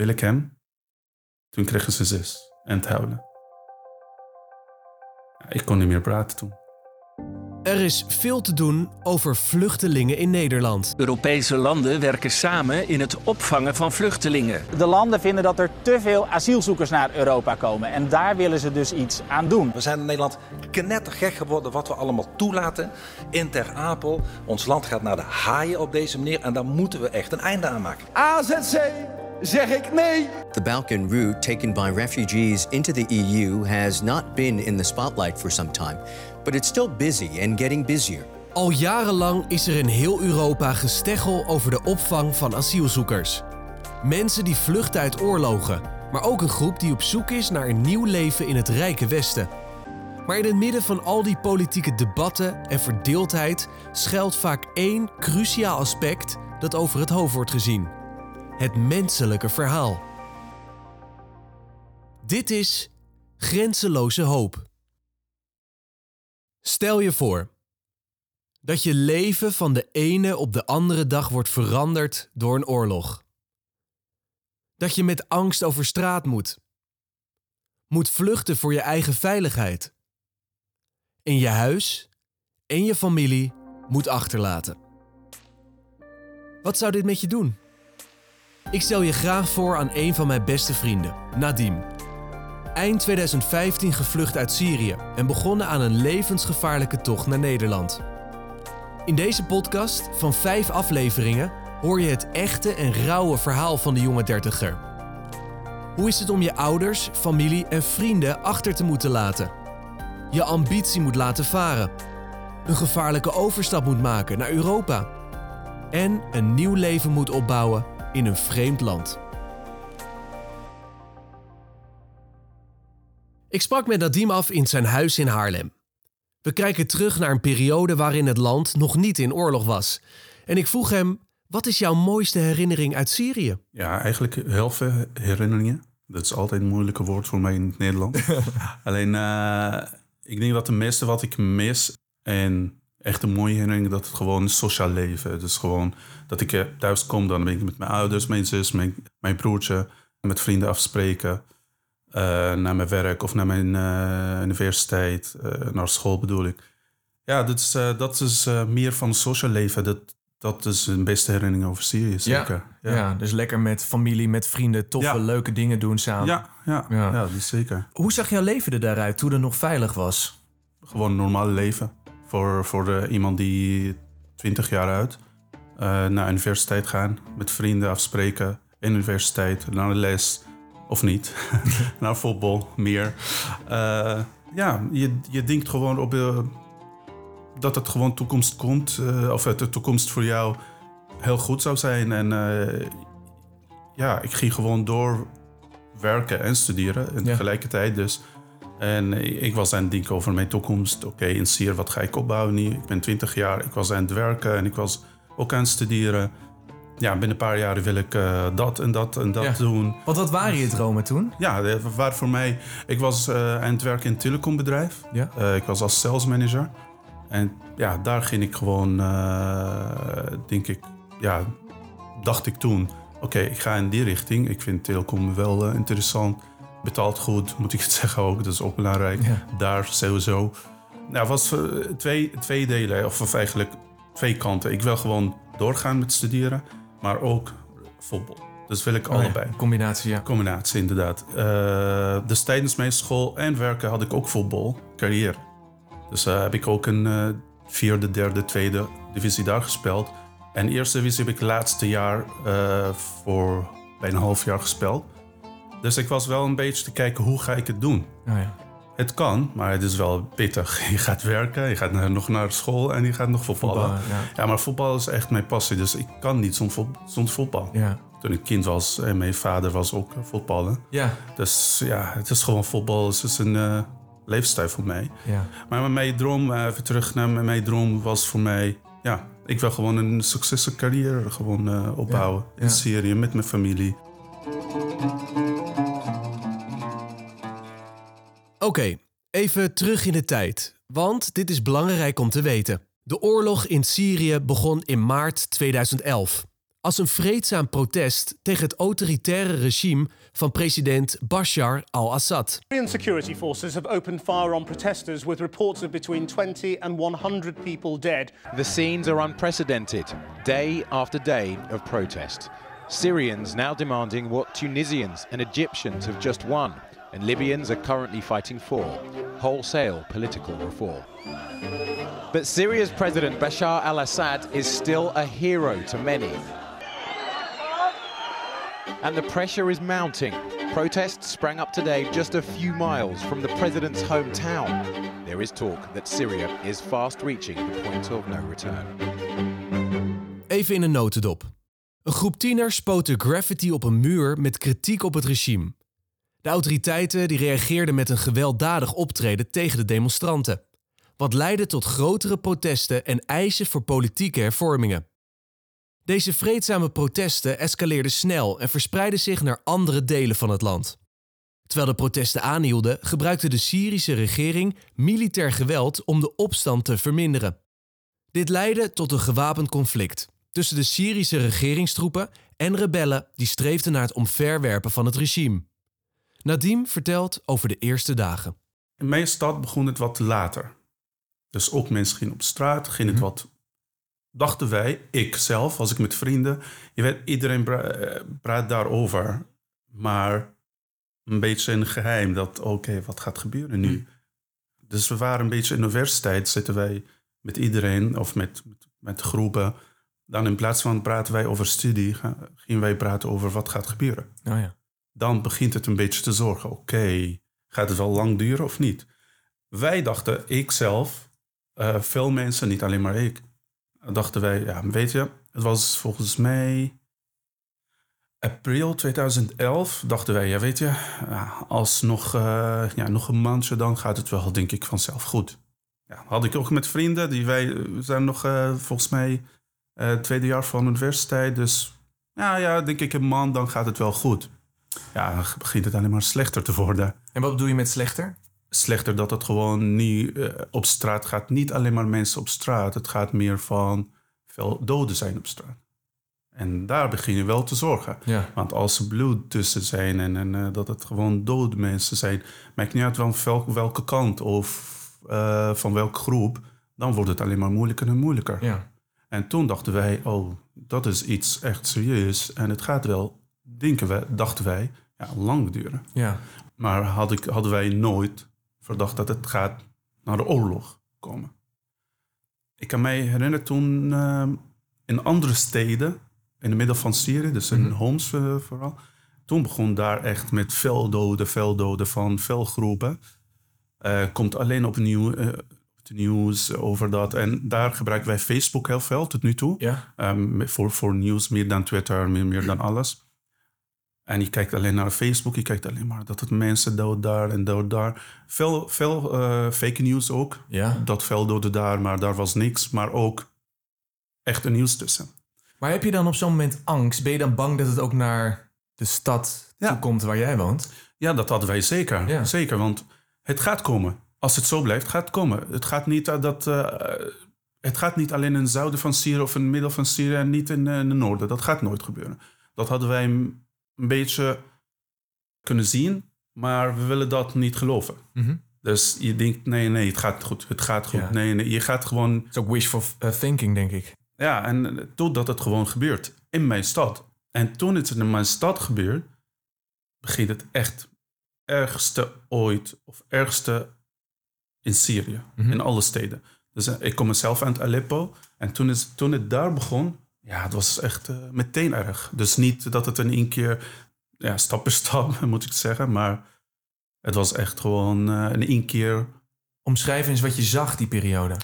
wil ik hem. Toen kregen ze zes en het huilen. Ik kon niet meer praten toen. Er is veel te doen over vluchtelingen in Nederland. Europese landen werken samen in het opvangen van vluchtelingen. De landen vinden dat er te veel asielzoekers naar Europa komen. En daar willen ze dus iets aan doen. We zijn in Nederland knettergek geworden wat we allemaal toelaten. In Ter Apel, ons land gaat naar de haaien op deze manier. En daar moeten we echt een einde aan maken. AZC zeg ik nee. The Balkan route taken by refugees into the EU has not been in the spotlight for some time, but it's still busy and getting busier. Al jarenlang is er in heel Europa gesteggel over de opvang van asielzoekers. Mensen die vluchten uit oorlogen, maar ook een groep die op zoek is naar een nieuw leven in het rijke Westen. Maar in het midden van al die politieke debatten en verdeeldheid schuilt vaak één cruciaal aspect dat over het hoofd wordt gezien: het menselijke verhaal. Dit is grenzeloze hoop. Stel je voor dat je leven van de ene op de andere dag wordt veranderd door een oorlog. Dat je met angst over straat moet. Moet vluchten voor je eigen veiligheid. En je huis en je familie moet achterlaten. Wat zou dit met je doen? Ik stel je graag voor aan een van mijn beste vrienden, Nadim. Eind 2015 gevlucht uit Syrië en begonnen aan een levensgevaarlijke tocht naar Nederland. In deze podcast van vijf afleveringen hoor je het echte en rauwe verhaal van de jonge dertiger. Hoe is het om je ouders, familie en vrienden achter te moeten laten? Je ambitie moet laten varen. Een gevaarlijke overstap moet maken naar Europa. En een nieuw leven moet opbouwen in een vreemd land. Ik sprak met Nadim af in zijn huis in Haarlem. We kijken terug naar een periode waarin het land nog niet in oorlog was. En ik vroeg hem: wat is jouw mooiste herinnering uit Syrië? Ja, eigenlijk heel veel herinneringen. Dat is altijd een moeilijke woord voor mij in het Nederlands. Alleen, uh, ik denk dat het meeste wat ik mis en echt een mooie herinnering, dat het gewoon sociaal leven. Dus gewoon dat ik thuis kom, dan ben ik met mijn ouders, mijn zus, mijn, mijn broertje, met vrienden afspreken. Uh, naar mijn werk of naar mijn uh, universiteit, uh, naar school bedoel ik. Ja, dat is, dat is meer van sociaal leven. Dat, dat is een beste herinnering over Syrië, zeker. Ja, ja. ja dus lekker met familie, met vrienden, toffe, leuke dingen doen samen. Ja, ja, ja. ja dat is zeker. Hoe zag jouw leven er daaruit toen het nog veilig was? Gewoon een normaal leven. Voor, voor iemand die 20 jaar uit naar universiteit gaan, met vrienden afspreken, in universiteit, naar de les of niet. naar voetbal, meer. Uh, ja, je, je denkt gewoon op uh, dat het gewoon toekomst komt. Of de toekomst voor jou heel goed zou zijn. En ja, ik ging gewoon door werken en studeren ja. tegelijkertijd dus. En ik was aan het denken over mijn toekomst. Oké, okay, in Sier, wat ga ik opbouwen nu? Ik ben 20 jaar, ik was aan het werken en ik was ook aan het studeren ja, binnen een paar jaar wil ik uh, dat en dat en dat doen. Want wat waren je dromen toen? Ja, dat waren voor mij... Ik was uh, aan het werken in een telecombedrijf. Ja. Uh, ik was als sales manager. En ja, daar ging ik gewoon, denk ik... Ja, dacht ik toen... Oké, okay, ik ga in die richting. Ik vind telecom wel interessant. Betaalt goed, moet ik het zeggen ook. Dat is ook belangrijk. Ja. Daar sowieso. Nou, was twee, twee delen. Of, of eigenlijk twee kanten. Ik wil gewoon doorgaan met studeren maar ook voetbal. Dus wil ik oh, allebei. Ja. Combinatie, ja. Combinatie, inderdaad. Uh, dus tijdens mijn school en werken had ik ook voetbal, carrière. Dus uh, heb ik ook een uh, vierde, derde, tweede divisie daar gespeeld. En eerste divisie heb ik laatste jaar voor bijna een half jaar gespeeld. Dus ik was wel een beetje te kijken, hoe ga ik het doen? Oh, ja. Het kan, maar het is wel pittig. Je gaat werken, je gaat nog naar school en je gaat nog voetballen. Voetbal, ja. ja. maar voetbal is echt mijn passie, dus ik kan niet zonder voetbal. Ja. Toen ik kind was en mijn vader was ook voetballen. Ja. Dus ja, het is gewoon voetbal. Het is een uh, leefstijl voor mij. Ja. Maar mijn droom, uh, even terug naar mijn droom, was voor mij... Ja, ik wil gewoon een succesvolle carrière gewoon, uh, opbouwen Ja. in Syrië met mijn familie. Oké, okay, even terug in de tijd. Want dit is belangrijk om te weten. De oorlog in Syrië begon in maart 2011. als een vreedzaam protest tegen het autoritaire regime van president Bashar al-Assad. Syrian security forces have opened fire on protesters with reports of between 20 and 100 people dead. The scenes are unprecedented, day after day of protest. Syrians now demanding what Tunisians and Egyptians have just won, and Libyans are currently fighting for wholesale political reform. But Syria's President Bashar al Assad is still a hero to many. And the pressure is mounting. Protests sprang up today just a few miles from the president's hometown. There is talk that Syria is fast reaching the point of no return. Even in een notendop. Een groep tieners spoten graffiti op een muur met kritiek op het regime. De autoriteiten die reageerden met een gewelddadig optreden tegen de demonstranten. Wat leidde tot grotere protesten en eisen voor politieke hervormingen. Deze vreedzame protesten escaleerden snel en verspreidden zich naar andere delen van het land. Terwijl de protesten aanhielden, gebruikte de Syrische regering militair geweld om de opstand te verminderen. Dit leidde tot een gewapend conflict tussen de Syrische regeringstroepen en rebellen die streefden naar het omverwerpen van het regime. Nadim vertelt over de eerste dagen. In mijn stad begon het wat later. Dus ook mensen gingen op straat, ging het wat dachten wij, ik zelf, als ik met vrienden, je weet, iedereen pra praat daarover, maar een beetje in geheim dat, oké, wat gaat gebeuren nu? Dus we waren een beetje in de universiteit, zitten wij met iedereen of met, met, met groepen. Dan in plaats van praten wij over studie, gingen wij praten over wat gaat gebeuren. Oh ja. Dan begint het een beetje te zorgen, oké, gaat het wel lang duren of niet? Wij dachten, ik zelf, uh, veel mensen, niet alleen maar ik, dachten wij, ja, weet je, het was volgens mij april 2011, dachten wij, ja, weet je, als nog, uh, ja, nog een maandje, dan gaat het wel, denk ik, vanzelf goed. Ja, had ik ook met vrienden, die wij we zijn nog volgens mij uh, tweede jaar van de universiteit, dus ja, ja, denk ik een maand, dan gaat het wel goed. Ja, dan begint het alleen maar slechter te worden. En wat bedoel je met slechter? slechter dat het gewoon niet uh, op straat gaat. Niet alleen maar mensen op straat. Het gaat meer van veel doden zijn op straat. En daar begin je wel te zorgen. Ja. Want als er bloed tussen zijn en, en uh, dat het gewoon dode mensen zijn, maakt niet uit van welke, welke kant of uh, van welke groep, dan wordt het alleen maar moeilijker en moeilijker. Ja. En toen dachten wij, oh, dat is iets echt serieus. En het gaat wel, denken we, dachten wij, ja, lang duren. Ja. Maar had ik, hadden wij nooit verdacht dat het gaat naar de oorlog komen. Ik kan mij herinneren toen uh, in andere steden, in het midden van Syrië, dus in mm -hmm. Homs uh, vooral, toen begon daar echt met veel doden, veel doden van veel groepen. Uh, komt alleen opnieuw het nieuws over dat. En daar gebruiken wij Facebook heel veel tot nu toe. Ja. Um, voor, voor nieuws, meer dan Twitter, meer, meer dan alles. En je kijkt alleen naar Facebook, je kijkt alleen maar dat het mensen dood daar en dood daar. Veel, veel uh, fake news ook. Ja. Dat veel doden daar, maar daar was niks. Maar ook echte nieuws tussen. Maar heb je dan op zo'n moment angst? Ben je dan bang dat het ook naar de stad ja. toe komt waar jij woont? Ja, dat hadden wij zeker. Ja. Zeker, want het gaat komen. Als het zo blijft, gaat het komen. Het gaat niet, uh, dat, uh, het gaat niet alleen in het zuiden van Syrië of in het midden van Syrië en niet in, in het noorden. Dat gaat nooit gebeuren. Dat hadden wij een beetje kunnen zien, maar we willen dat niet geloven. Mm -hmm. Dus je denkt, nee, nee, het gaat goed. Het gaat goed. Ja. Nee, nee, je gaat gewoon... Het is ook wishful uh, thinking, denk ik. Ja, en totdat het gewoon gebeurt. In mijn stad. En toen het in mijn stad gebeurt, begint het echt ergste ooit, of ergste in Syrië, Mhm. mm -hmm. in alle steden. Dus uh, ik kom mezelf uit Aleppo. En toen, is, toen het daar begon, ja, het was echt uh, meteen erg. Dus niet dat het in één keer, ja, stap per stap moet ik zeggen, maar het was echt gewoon uh, in één keer. Omschrijf eens wat je zag die periode.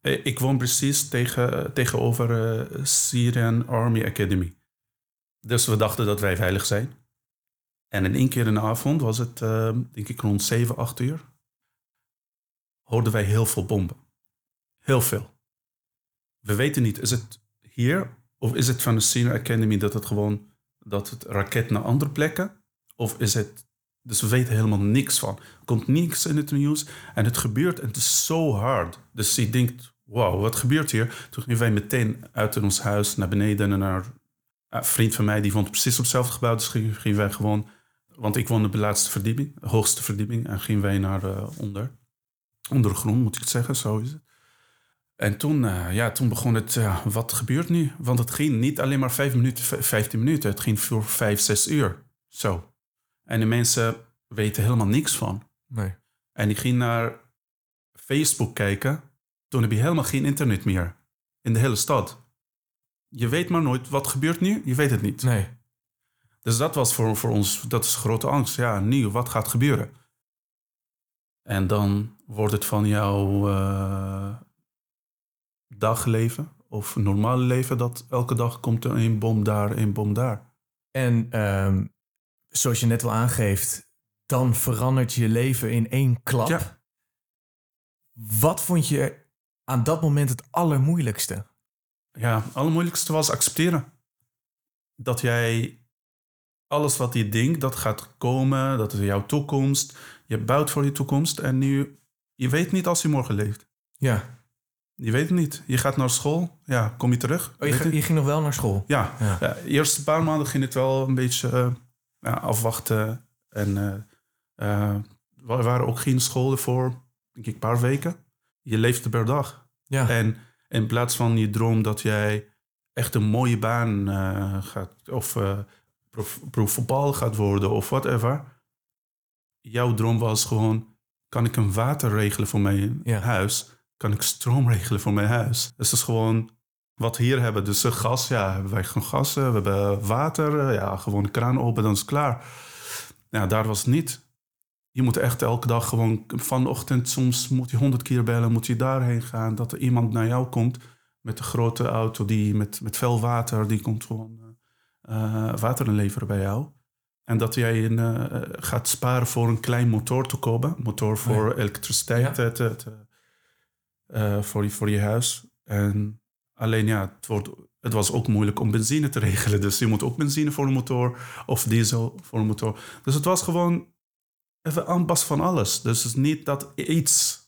Ik woon precies tegen, tegenover uh, Syrian Army Academy. Dus we dachten dat wij veilig zijn. En in één keer in de avond was het, uh, denk ik, rond 7, 8 uur. Hoorden wij heel veel bomben. Heel veel. We weten niet, is het hier of is het van de Syrian Academy dat het gewoon dat het raket naar andere plekken? Of is het. Dus we weten helemaal niks van. Er komt niks in het nieuws en het gebeurt en het is zo hard. Dus je denkt, wauw, wat gebeurt hier? Toen gingen wij meteen uit ons huis naar beneden en naar een vriend van mij die woont precies op hetzelfde gebouw. Dus gingen wij gewoon... Want ik woonde op de laatste verdieping, hoogste verdieping. En gingen wij naar eh, onder. Onder de grond, moet ik het zeggen. Zo is het. En toen, eh, ja, toen begon het, wat gebeurt nu? Want het ging niet alleen maar vijf minuten, v- 15 minuten. Het ging voor vijf, zes uur. Zo. En de mensen weten helemaal niks van. Nee. En ik ging naar Facebook kijken. Toen heb je helemaal geen internet meer. In de hele stad. Je weet maar nooit, wat gebeurt nu? Je weet het niet. Nee. Dus dat was voor, voor ons, dat is grote angst. Ja, nu, wat gaat gebeuren? En dan wordt het van jouw eh, dagleven of normale leven dat elke dag komt er een bom daar, een bom daar. En ehm, zoals je net al aangeeft, dan verandert je leven in één klap. Ja. Wat vond je aan dat moment het allermoeilijkste? Ja, het allermoeilijkste was accepteren. Dat jij alles wat je denkt dat gaat komen, dat is jouw toekomst. Je bouwt voor je toekomst en nu, je weet niet als je morgen leeft. Ja. Je weet het niet. Je gaat naar school, ja, kom je terug? Oh, je, ga- ging nog wel naar school? Ja, Ja. ja. de eerste paar maanden ging het wel een beetje eh, afwachten. En eh, eh, we waren ook geen school voor, denk ik, een paar weken. Je leefde per dag. Ja. En in plaats van je droom dat jij echt een mooie baan eh, gaat... of eh prof, profvoetbal gaat worden of whatever. Jouw droom was gewoon... kan ik een water regelen voor mijn Ja. huis? Kan ik stroom regelen voor mijn huis? Dus dat is gewoon wat we hier hebben. Dus eh, gas, ja, hebben wij gewoon gas. eh, We hebben water, eh, ja, gewoon de kraan open, dan is het klaar. Ja, daar was het niet. Je moet echt elke dag gewoon vanochtend, soms moet je honderd keer bellen, moet je daarheen gaan. Dat er iemand naar jou komt met een grote auto die met, met veel water, die komt gewoon eh, water inleveren bij jou. En dat jij een, gaat sparen voor een klein motor te kopen. Motor voor elektriciteit Ja. te, te- eh, voor, je, voor je huis. En alleen ja, het, wordt, het was ook moeilijk om benzine te regelen. Dus je moet ook benzine voor een motor of diesel voor een motor. Dus het was gewoon even aanpassen van alles. Dus het is niet dat iets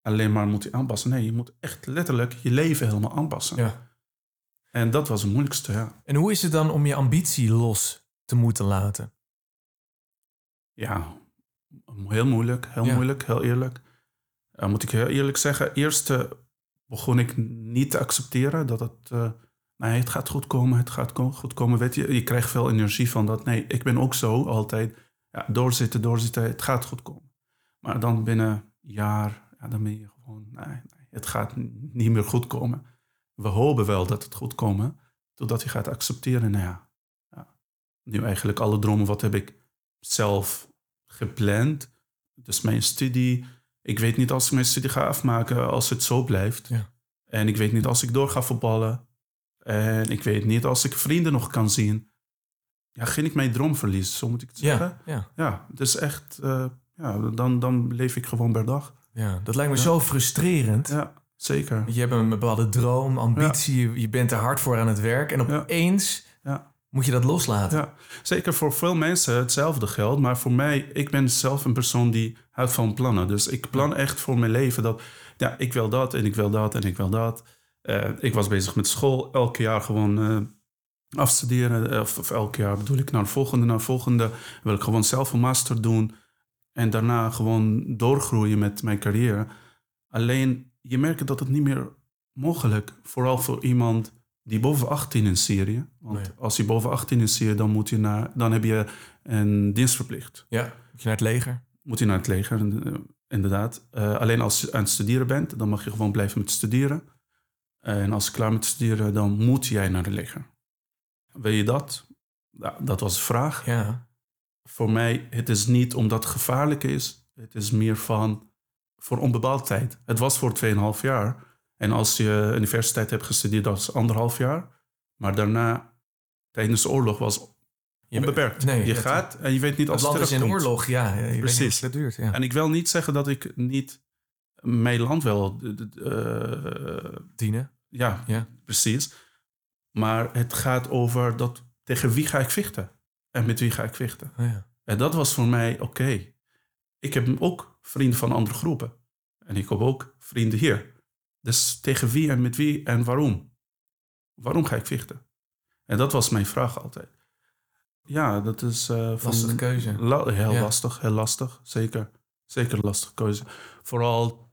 alleen maar moet je aanpassen. Nee, je moet echt letterlijk je leven helemaal aanpassen. Ja. En dat was het moeilijkste, ja. En hoe is het dan om je ambitie los te moeten laten? Ja, heel moeilijk, heel Ja. moeilijk, heel eerlijk. Eh, moet ik heel eerlijk zeggen, eerst eh, begon ik niet te accepteren dat het... eh, nee, het gaat goed komen, het gaat goed komen. Weet je, je krijgt veel energie van dat. Nee, ik ben ook zo altijd. Ja, doorzitten, doorzitten, het gaat goed komen. Maar dan binnen een jaar, ja, dan ben je gewoon... Nee, nee, het gaat niet meer goed komen. We hopen wel dat het goed komt, totdat je gaat accepteren. Nou ja, ja, nu eigenlijk alle dromen, wat heb ik zelf gepland. Dus mijn studie. Ik weet niet als ik mijn studie ga afmaken als het zo blijft. Ja. En ik weet niet als ik door ga voetballen. En ik weet niet als ik vrienden nog kan zien. Ja, ging ik mijn droom verliezen, zo moet ik het zeggen. Ja, ja. Ja, dus echt, eh, ja, dan, dan leef ik gewoon per dag. ja, dat lijkt me Ja. zo frustrerend. Ja, zeker. Je hebt een bepaalde droom, ambitie, je- je bent er hard voor aan het werk en opeens Ja. Moet je dat loslaten. Ja, zeker voor veel mensen hetzelfde geldt. Maar voor mij, ik ben zelf een persoon die houdt van plannen. Dus ik plan echt voor mijn leven dat, ja, ik wil dat en ik wil dat en ik wil dat. Eh, ik was bezig met school, elk jaar gewoon eh, afstuderen. eh, Of, of elk jaar bedoel ik naar de volgende, naar de volgende. Wil ik gewoon zelf een master doen. En daarna gewoon doorgroeien met mijn carrière. Alleen, je merkt dat het niet meer mogelijk. Vooral voor iemand die boven 18 in Syrië. Want Nee. als je boven 18 in Syrië, dan, moet je naar, dan heb je een dienstverplicht. Ja, moet je naar het leger? Moet je naar het leger, eh, inderdaad. Eh, alleen als je aan het studeren bent, dan mag je gewoon blijven met studeren. En als je klaar met studeren, dan moet jij naar het leger. Wil je dat? Nou, dat was de vraag. Ja. Voor mij, het is niet omdat het gevaarlijk is. Het is meer van voor onbepaald tijd. Het was voor 2,5 jaar. En als je universiteit hebt gestudeerd, dat is anderhalf jaar. Maar daarna, tijdens de oorlog, was Je onbeperkt. nee, je het- gaat en je weet niet Het als het land is in oorlog, ja. Je weet niet Precies. duurt. Ja. En ik wil niet zeggen dat ik niet mijn land wel... eh, Dienen. ja, Ja. precies. Maar het gaat over dat tegen wie ga ik vechten? En met wie ga ik vechten? Oh, ja. En dat was voor mij oké. Ik heb ook vrienden van andere groepen. En ik heb ook vrienden hier. Dus tegen wie en met wie en waarom? Waarom ga ik vechten? En dat was mijn vraag altijd. Ja, dat is... eh, van- Lastige keuze. La- heel Ja. lastig, heel lastig. Zeker. Zeker een lastige keuze. Vooral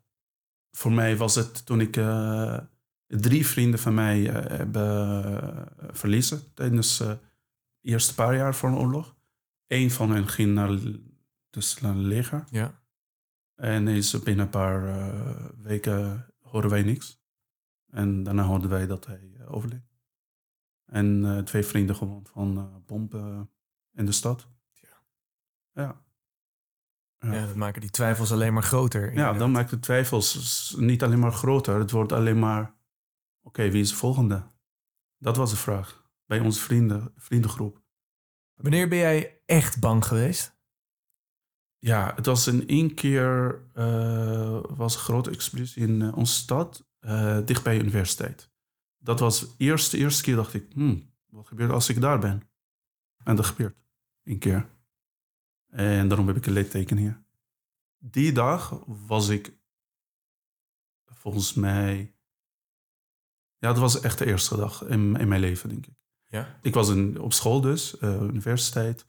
voor mij was het toen ik... eh, drie vrienden van mij hebben eh, verliezen tijdens de eerste paar jaar voor een oorlog. Eén van hen ging naar, dus naar het leger. Ja. En is binnen een paar weken hoorden wij niks. En daarna hoorden wij dat hij eh, overleed. En eh, twee vrienden gewoon van eh bompen in de stad. Ja. Ja. Ja, dat maken die twijfels alleen maar groter. Ja, dan maakt de twijfels niet alleen maar groter. Het wordt alleen maar... Oké, wie is de volgende? Dat was de vraag. Bij onze vrienden, vriendengroep. Wanneer ben jij echt bang geweest? Ja, het was in één keer... eh, was een grote explosie in eh, onze stad. eh dicht bij de universiteit. Dat was de eerste, eerste keer dacht ik... Hmm, wat gebeurt als ik daar ben? En dat gebeurt. Eén keer. En daarom heb ik een litteken hier. Die dag was ik volgens mij. Ja, dat was echt de eerste dag in, in mijn leven, denk ik. Ja. Ik was in, op school dus, eh, universiteit.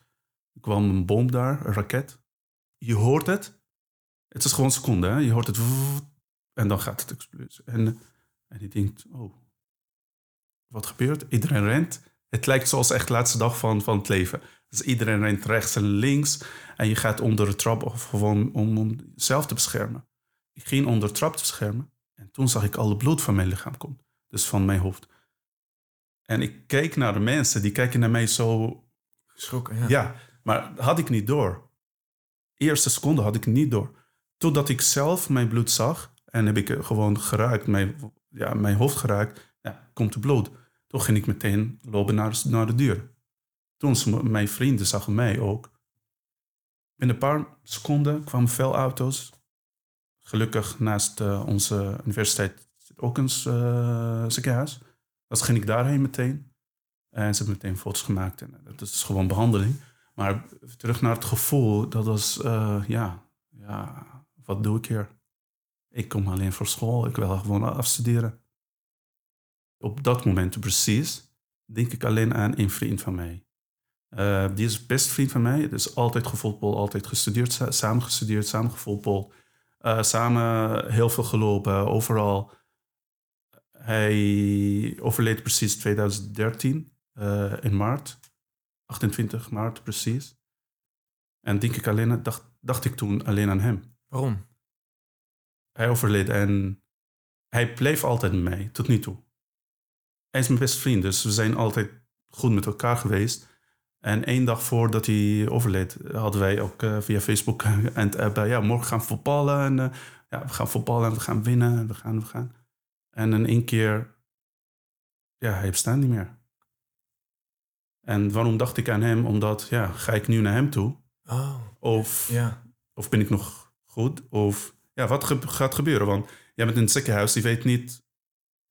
Er kwam een bom daar, een raket. Je hoort het. Het is gewoon een seconde, hè? Je hoort het. En dan gaat het exploderen. En, en je denkt, oh, wat gebeurt? Iedereen rent. Het lijkt zoals echt de laatste dag van, van het leven. Dus iedereen rent rechts en links. En je gaat onder de trap of gewoon om, om jezelf te beschermen. Ik ging onder de trap te beschermen. En toen zag ik alle bloed van mijn lichaam komen. Dus van mijn hoofd. En ik keek naar de mensen. Die kijken naar mij zo... Geschrokken, ja. Ja, maar had ik niet door. Eerste seconde had ik niet door. Totdat ik zelf mijn bloed zag. En heb ik eh, gewoon geraakt. Mijn, ja, mijn hoofd geraakt. Komt er bloed. Toen ging ik meteen lopen naar, naar de deur. Toen mijn vrienden zagen mij ook. Binnen een paar seconden kwamen veel auto's. Gelukkig naast eh, onze universiteit zit ook een eh, ziekenhuis. Dus ging ik daarheen meteen. En ze hebben meteen foto's gemaakt. En dat is gewoon behandeling. Maar terug naar het gevoel, dat was, eh, ja, ja, wat doe ik hier? Ik kom alleen voor school, ik wil gewoon afstuderen. Op dat moment precies denk ik alleen aan een vriend van mij. Eh, die is best vriend van mij. Dus altijd gevoetbal, altijd gestudeerd, sa- samen gestudeerd, samen gevoetbal. eh, samen heel veel gelopen, overal. Hij overleed precies 2013, eh, in maart. 28 maart precies. En denk ik alleen, dacht, dacht ik toen alleen aan hem. Waarom? Hij overleed en hij bleef altijd met mij, tot nu toe. Hij is mijn beste vriend, dus we zijn altijd goed met elkaar geweest. En één dag voordat hij overleed, hadden wij ook eh, via Facebook en het app, eh, ja, morgen gaan we voetballen. En, eh, ja, we gaan voetballen en we gaan winnen en we gaan, we gaan. En in één keer, ja, hij bestaat niet meer. En waarom dacht ik aan hem? Omdat, ja, ga ik nu naar hem toe? Oh. Of, Ja. of ben ik nog goed? Of ja, wat ge- gaat gebeuren? Want jij bent in het ziekenhuis, die weet niet...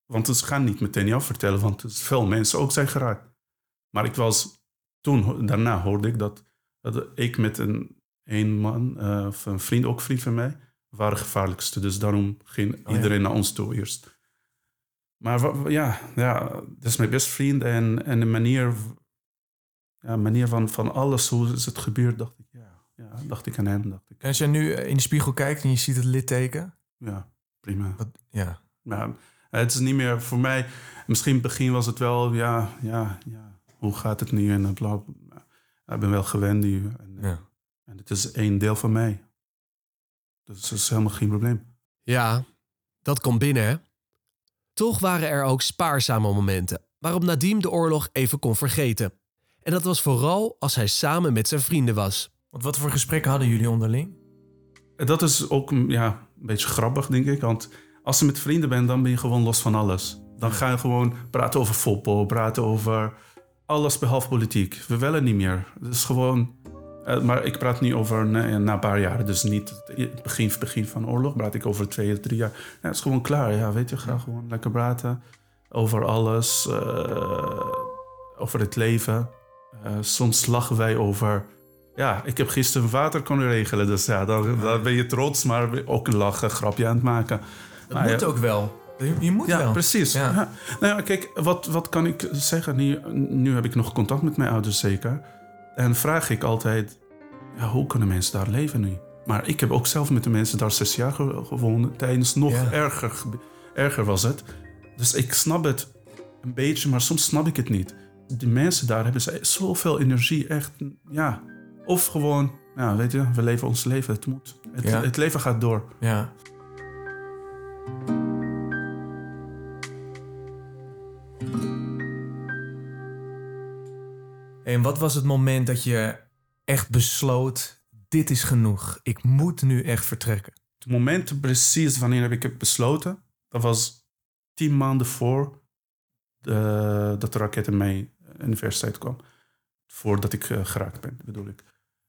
Want ze gaan niet meteen jou vertellen, want veel mensen ook zijn geraakt. Maar ik was... Toen, daarna hoorde ik dat, dat ik met een, een man, eh, of een vriend, ook een vriend van mij, waren gevaarlijkste. Dus daarom ging ja. iedereen naar ons toe eerst. Maar ja, ja, dat is mijn beste vriend. En, en de manier, ja, manier van, van alles, hoe is het gebeurd, dacht ik, ja, ja, dacht ik aan hem. Dacht ik, En als jij nu eh, in de spiegel kijkt en je ziet het litteken. ja, prima. Wat, ja. Maar het is niet meer voor mij. Misschien in het begin was het wel, ja, ja, ja. Hoe gaat het nu? En bla, bla. Ik ben wel gewend nu. En, Ja. en het is één deel van mij. Dus dat is helemaal geen probleem. Ja, dat komt binnen, hè? Toch waren er ook spaarzame momenten waarop Nadim de oorlog even kon vergeten. En dat was vooral als hij samen met zijn vrienden was. Want wat voor gesprekken hadden jullie onderling? En dat is ook mm, ja, een beetje grappig, denk ik. Want als je met vrienden bent, dan ben je gewoon los van alles. Dan ga je gewoon praten over voetbal, praten over alles behalve politiek. We willen niet meer. Het is gewoon... eh, maar ik praat niet over na, na een paar jaar. Dus niet het begin, begin van de oorlog. Praat ik over twee, drie jaar. Ja, het is gewoon klaar. Ja, weet je, ga gewoon lekker praten. Over alles. eh, over het leven. Eh, soms lachen wij over... Ja, ik heb gisteren water kunnen regelen. Dus ja, dan, dan ben je trots, maar ook een lachen, grapje aan het maken. Dat Maar moet ja, ook wel. Je, je moet ja, wel. precies. Ja. Ja. Nou ja, kijk, wat, wat kan ik zeggen? Nu, nu heb ik nog contact met mijn ouders zeker. En vraag ik altijd, ja, hoe kunnen mensen daar leven nu? Maar ik heb ook zelf met de mensen daar zes jaar ge- gewoond. Tijdens nog Ja. erger, erger was het. Dus ik snap het een beetje, maar soms snap ik het niet. Die mensen daar hebben ze zoveel energie, echt, ja. Of gewoon, ja, weet je, we leven ons leven, het moet. Het, Ja. het leven gaat door. Ja. En wat was het moment dat je echt besloot: dit is genoeg, ik moet nu echt vertrekken? Het moment precies wanneer heb ik het besloten, dat was tien maanden voor de, dat de raket in mijn universiteit kwam. Voordat ik eh, geraakt ben, bedoel ik.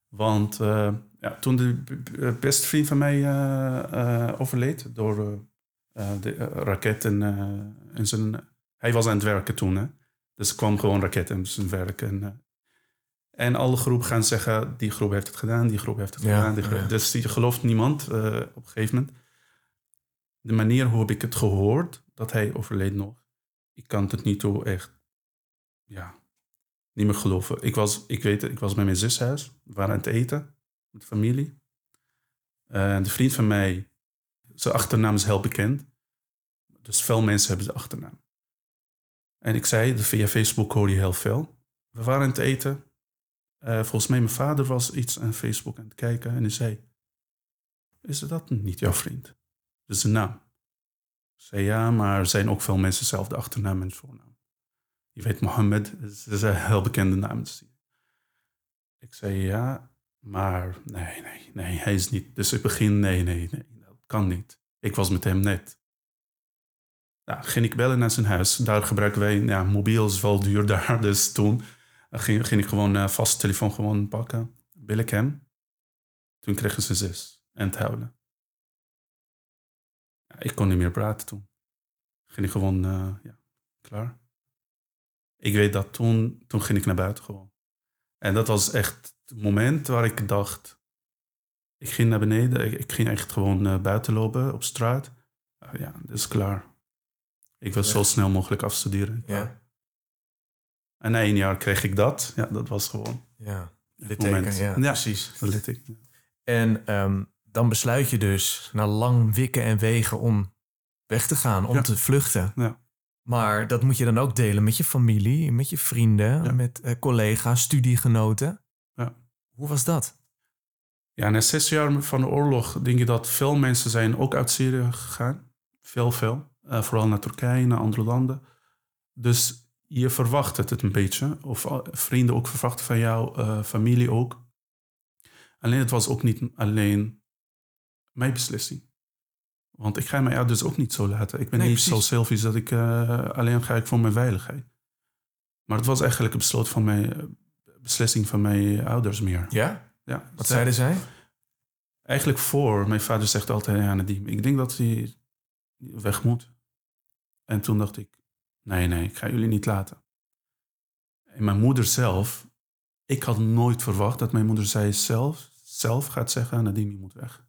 Want eh, ja, toen de b- beste vriend van mij eh, eh, overleed door eh, eh, de eh, raket en, eh, en zijn... Hij was aan het werken toen, hè. Dus er kwam gewoon raket in zijn werk. En, eh, en alle groepen gaan zeggen, die groep heeft het gedaan, die groep heeft het Ja, gedaan. Die groep- ja. Dus die gelooft niemand eh, op een gegeven moment. De manier hoe heb ik het gehoord, dat hij overleed nog. Ik kan het niet zo echt, ja, niet meer geloven. Ik was, ik weet het, ik was bij mijn zus huis. We waren aan het eten met de familie. De vriend van mij, zijn achternaam is heel bekend. Dus veel mensen hebben zijn achternaam. En ik zei, via Facebook hoor je heel veel. We waren aan het eten. Eh, volgens mij, mijn vader was iets aan Facebook aan het kijken. En hij zei, is dat niet jouw vriend? Is zijn naam. Ik zei, ja, maar er zijn ook veel mensen dezelfde achternaam en voornaam. Je weet, Mohammed is, is een heel bekende naam. Dus Ik zei, ja, maar nee, nee, nee, hij is niet. Dus ik begin, nee, nee, nee, dat kan niet. Ik was met hem net. Nou, ging ik bellen naar zijn huis. Daar gebruiken wij, ja, mobiel is wel duur daar. Dus toen ging, ging ik gewoon uh, vast telefoon gewoon pakken. Bel ik hem. Toen kregen ze zus en het huilen. Ik kon niet meer praten toen. Ging ik gewoon, uh, ja, klaar. Ik weet dat toen, toen ging ik naar buiten gewoon. En dat was echt het moment waar ik dacht... Ik ging naar beneden. Ik, ik ging echt gewoon uh, buiten lopen op straat. Uh, ja, dat is klaar. Ik wil ja. zo snel mogelijk afstuderen. Ja. En na één jaar kreeg ik dat. Ja, dat was gewoon... Ja, litteken, ja, ja, precies. Litteken. En um, dan besluit je dus na lang wikken en wegen om weg te gaan, om ja. te vluchten. Maar dat moet je dan ook delen met je familie, met je vrienden, ja. met uh, collega's, studiegenoten. Ja. Hoe was dat? Ja, na zes jaar van de oorlog denk ik dat veel mensen zijn ook uit Syrië gegaan. Veel, veel. Uh, vooral naar Turkije, naar andere landen. Dus je verwacht het, een beetje. Of uh, vrienden ook verwachten van jou, uh, familie ook. Alleen het was ook niet alleen mijn beslissing. Want ik ga mijn ouders ook niet zo laten. Ik ben nee, niet precies. zo selfish dat ik uh, alleen ga ik voor mijn veiligheid. Maar het was eigenlijk een besloot van mijn, beslissing van mijn ouders meer. Ja? ja Wat zeiden zij? Eigenlijk voor. Mijn vader zegt altijd, ja Nadim, ik denk dat hij weg moet. En toen dacht ik, nee, nee, ik ga jullie niet laten. En mijn moeder zelf, ik had nooit verwacht dat mijn moeder zei zelf, zelf gaat zeggen, Nadim, je moet weg.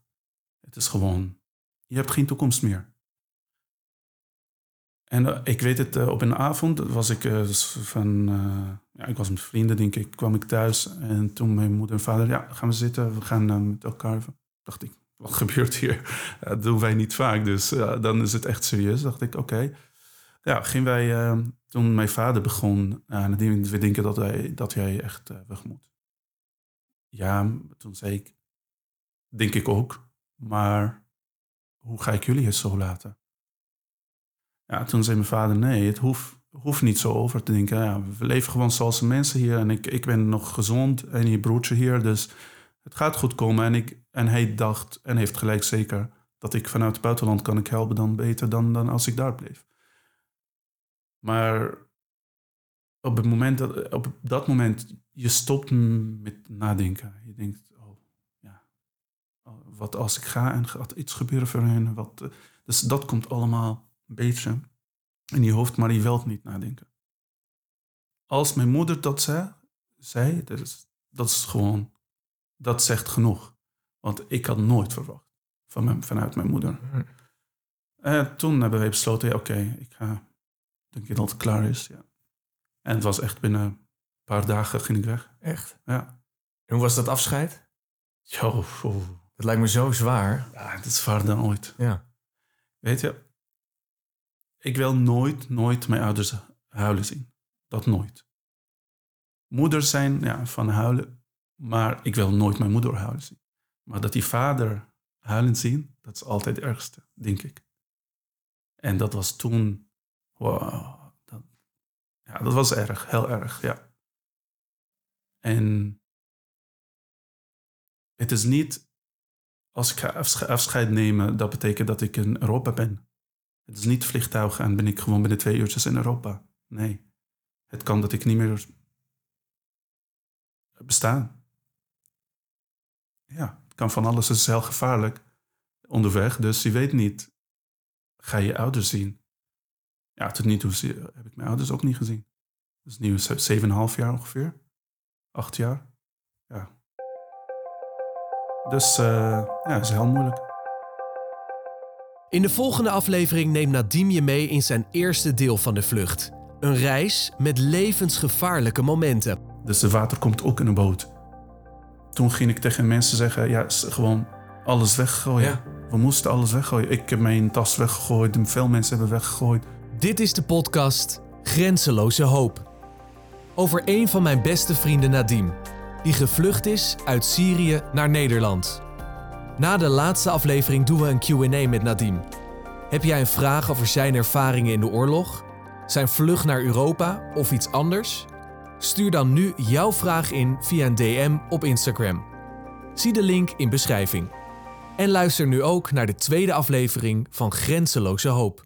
Het is gewoon, je hebt geen toekomst meer. En uh, ik weet het, uh, op een avond was ik uh, van, ja, ik was met vrienden, denk ik, kwam ik thuis. En toen mijn moeder en vader, ja, gaan we zitten, we gaan met elkaar. Dacht ik, wat gebeurt hier? dat doen wij niet vaak, dus dan is het echt serieus. Dacht ik, oké. Ja, gingen wij, toen mijn vader begon, we denken dat, hij, dat jij echt weg moet. Ja, toen zei ik, denk ik ook, maar hoe ga ik jullie het zo laten? Ja, toen zei mijn vader, nee, het hoeft, hoeft niet zo over te denken. Ja, we leven gewoon zoals de mensen hier en ik, ik ben nog gezond en je broertje hier, dus het gaat goed komen. En, ik, en hij dacht, en heeft gelijk zeker, dat ik vanuit het buitenland kan ik helpen dan beter dan, dan als ik daar bleef. Maar op, het moment dat, op dat moment, je stopt met nadenken. Je denkt, wat als ik ga en gaat iets gebeuren voor hen? Wat, dus dat komt allemaal een beetje in je hoofd, maar je wilt niet nadenken. Als mijn moeder dat zei, zei dat, is, dat is gewoon, dat zegt genoeg. Want ik had nooit verwacht van mijn, vanuit mijn moeder. En toen hebben wij besloten, ja, oké, ik ga, denk dat het klaar is. Ja. En het was echt binnen een paar dagen ging ik weg. Echt? Ja. En hoe was dat afscheid? Jo, lijkt me zo zwaar. Ja, het is zwaarder dan ooit. Ja. Weet je, ik wil nooit, nooit mijn ouders huilen zien. Dat nooit. Moeders zijn ja, van huilen, maar ik wil nooit mijn moeder huilen zien. Maar dat die vader huilen zien, dat is altijd het ergste, denk ik. En dat was toen, wow, dat, ja, dat was erg, heel erg, ja. En het is niet, als ik ga afsche- afscheid nemen, dat betekent dat ik in Europa ben. Het is niet vliegtuig en ben ik gewoon binnen twee uurtjes in Europa. Nee. Het kan dat ik niet meer bestaan. Ja, het kan van alles. Het is heel gevaarlijk onderweg. Dus je weet niet, ga je ouders zien? Ja, tot nu toe heb ik mijn ouders ook niet gezien. Is nu 7,5 jaar ongeveer. Acht jaar. Ja. Dus eh, ja, het is heel moeilijk. In de volgende aflevering neemt Nadim je mee in zijn eerste deel van de vlucht. Een reis met levensgevaarlijke momenten. Dus de water komt ook in een boot. Toen ging ik tegen mensen zeggen, ja, gewoon alles weggooien. We moesten alles weggooien. Ik heb mijn tas weggegooid, veel mensen hebben weggegooid. Dit is de podcast Grenzeloze Hoop. Over een van mijn beste vrienden Nadim, die gevlucht is uit Syrië naar Nederland. Na de laatste aflevering doen we een QA met Nadim. Heb jij een vraag over zijn ervaringen in de oorlog, zijn vlucht naar Europa of iets anders? Stuur dan nu jouw vraag in via een DM op Instagram. Zie de link in beschrijving. En luister nu ook naar de tweede aflevering van Grenzeloze Hoop.